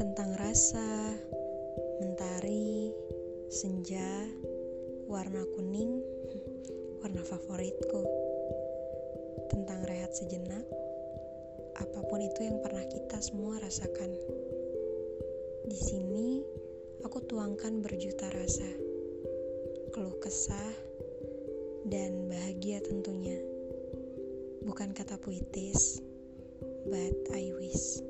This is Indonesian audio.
tentang rasa, mentari, senja, warna kuning, warna favoritku. Tentang rehat sejenak, apa pun itu yang pernah kita semua rasakan. Di sini aku tuangkan berjuta rasa, keluh kesah, dan bahagia tentunya. Bukan kata puitis, but I wish.